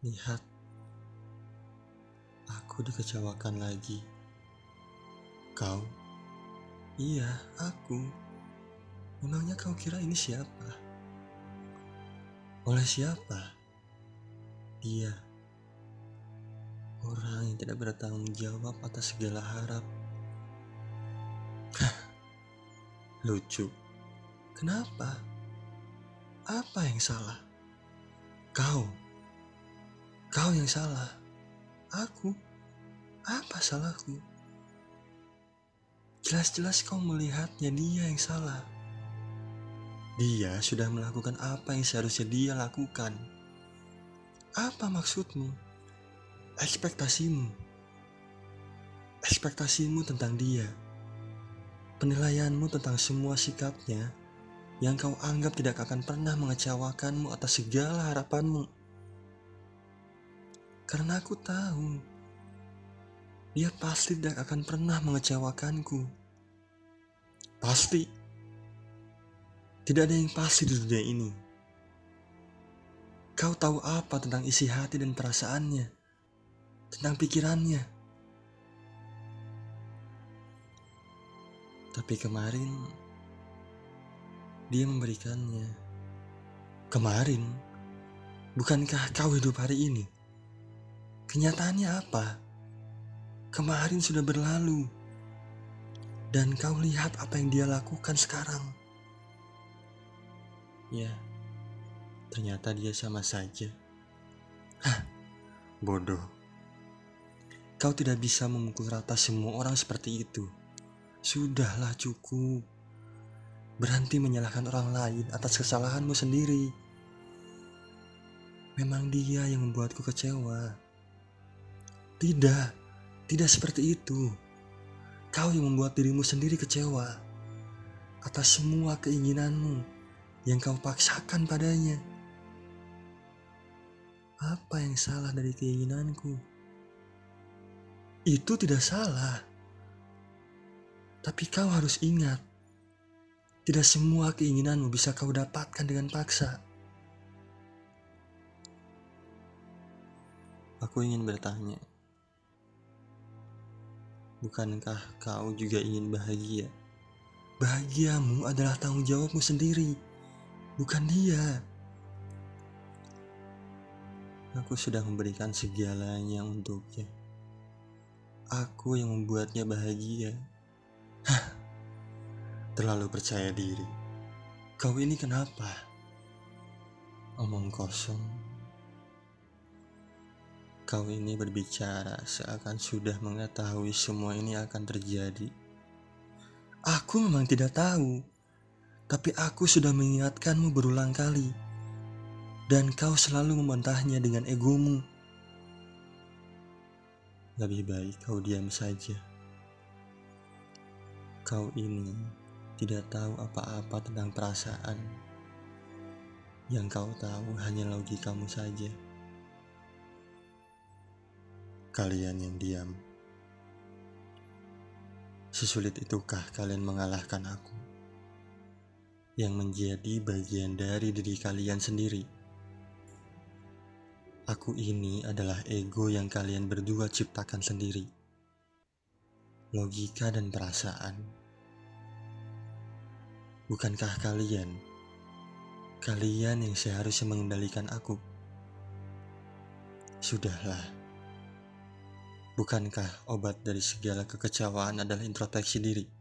Lihat, aku dikecewakan lagi. Kau? Iya, aku. Memangnya kau kira ini siapa? Oleh siapa? Dia. Orang yang tidak bertanggung jawab atas segala harap. Lucu. Kenapa? Apa yang salah? Kau. Kau yang salah. Aku. Apa salahku? Jelas-jelas kau melihatnya dia yang salah. Dia sudah melakukan apa yang seharusnya dia lakukan. Apa maksudmu? Ekspektasimu. Ekspektasimu tentang dia. Penilaianmu tentang semua sikapnya yang kau anggap tidak akan pernah mengecewakanmu atas segala harapanmu. Karena aku tahu, dia pasti tidak akan pernah mengecewakanku. Pasti. Tidak ada yang pasti di dunia ini. Kau tahu apa tentang isi hati dan perasaannya, tentang pikirannya. Tapi kemarin dia memberikannya. Kemarin, bukankah kau hidup hari ini? Kenyataannya apa? Kemarin sudah berlalu, dan kau lihat apa yang dia lakukan sekarang. Ya, ternyata dia sama saja. Hah, bodoh. Kau tidak bisa memukul rata semua orang seperti itu. Sudahlah cukup. Berhenti menyalahkan orang lain atas kesalahanmu sendiri. Memang dia yang membuatku kecewa. Tidak, tidak seperti itu. Kau yang membuat dirimu sendiri kecewa atas semua keinginanmu yang kau paksakan padanya. Apa yang salah dari keinginanku? Itu tidak salah. Tapi kau harus ingat, tidak semua keinginanmu bisa kau dapatkan dengan paksa. Aku ingin bertanya, bukankah kau juga ingin bahagia? Bahagiamu adalah tanggung jawabmu sendiri, bukan dia. Aku sudah memberikan segalanya untuknya. Aku yang membuatnya bahagia. Hah, terlalu percaya diri. Kau ini kenapa? Omong kosong. Kau ini berbicara seakan sudah mengetahui semua ini akan terjadi. Aku memang tidak tahu, tapi aku sudah mengingatkanmu berulang kali, dan kau selalu membantahnya dengan egomu. Lebih baik kau diam saja. Kau ini tidak tahu apa-apa tentang perasaan. Yang kau tahu hanya logikamu saja. Kalian yang diam. Sesulit itukah kalian mengalahkan aku? Yang menjadi bagian dari diri kalian sendiri. Aku ini adalah ego yang kalian berdua ciptakan sendiri. Logika dan perasaan Bukankah kalian, kalian yang seharusnya mengendalikan aku? Sudahlah. Bukankah obat dari segala kekecewaan adalah introspeksi diri?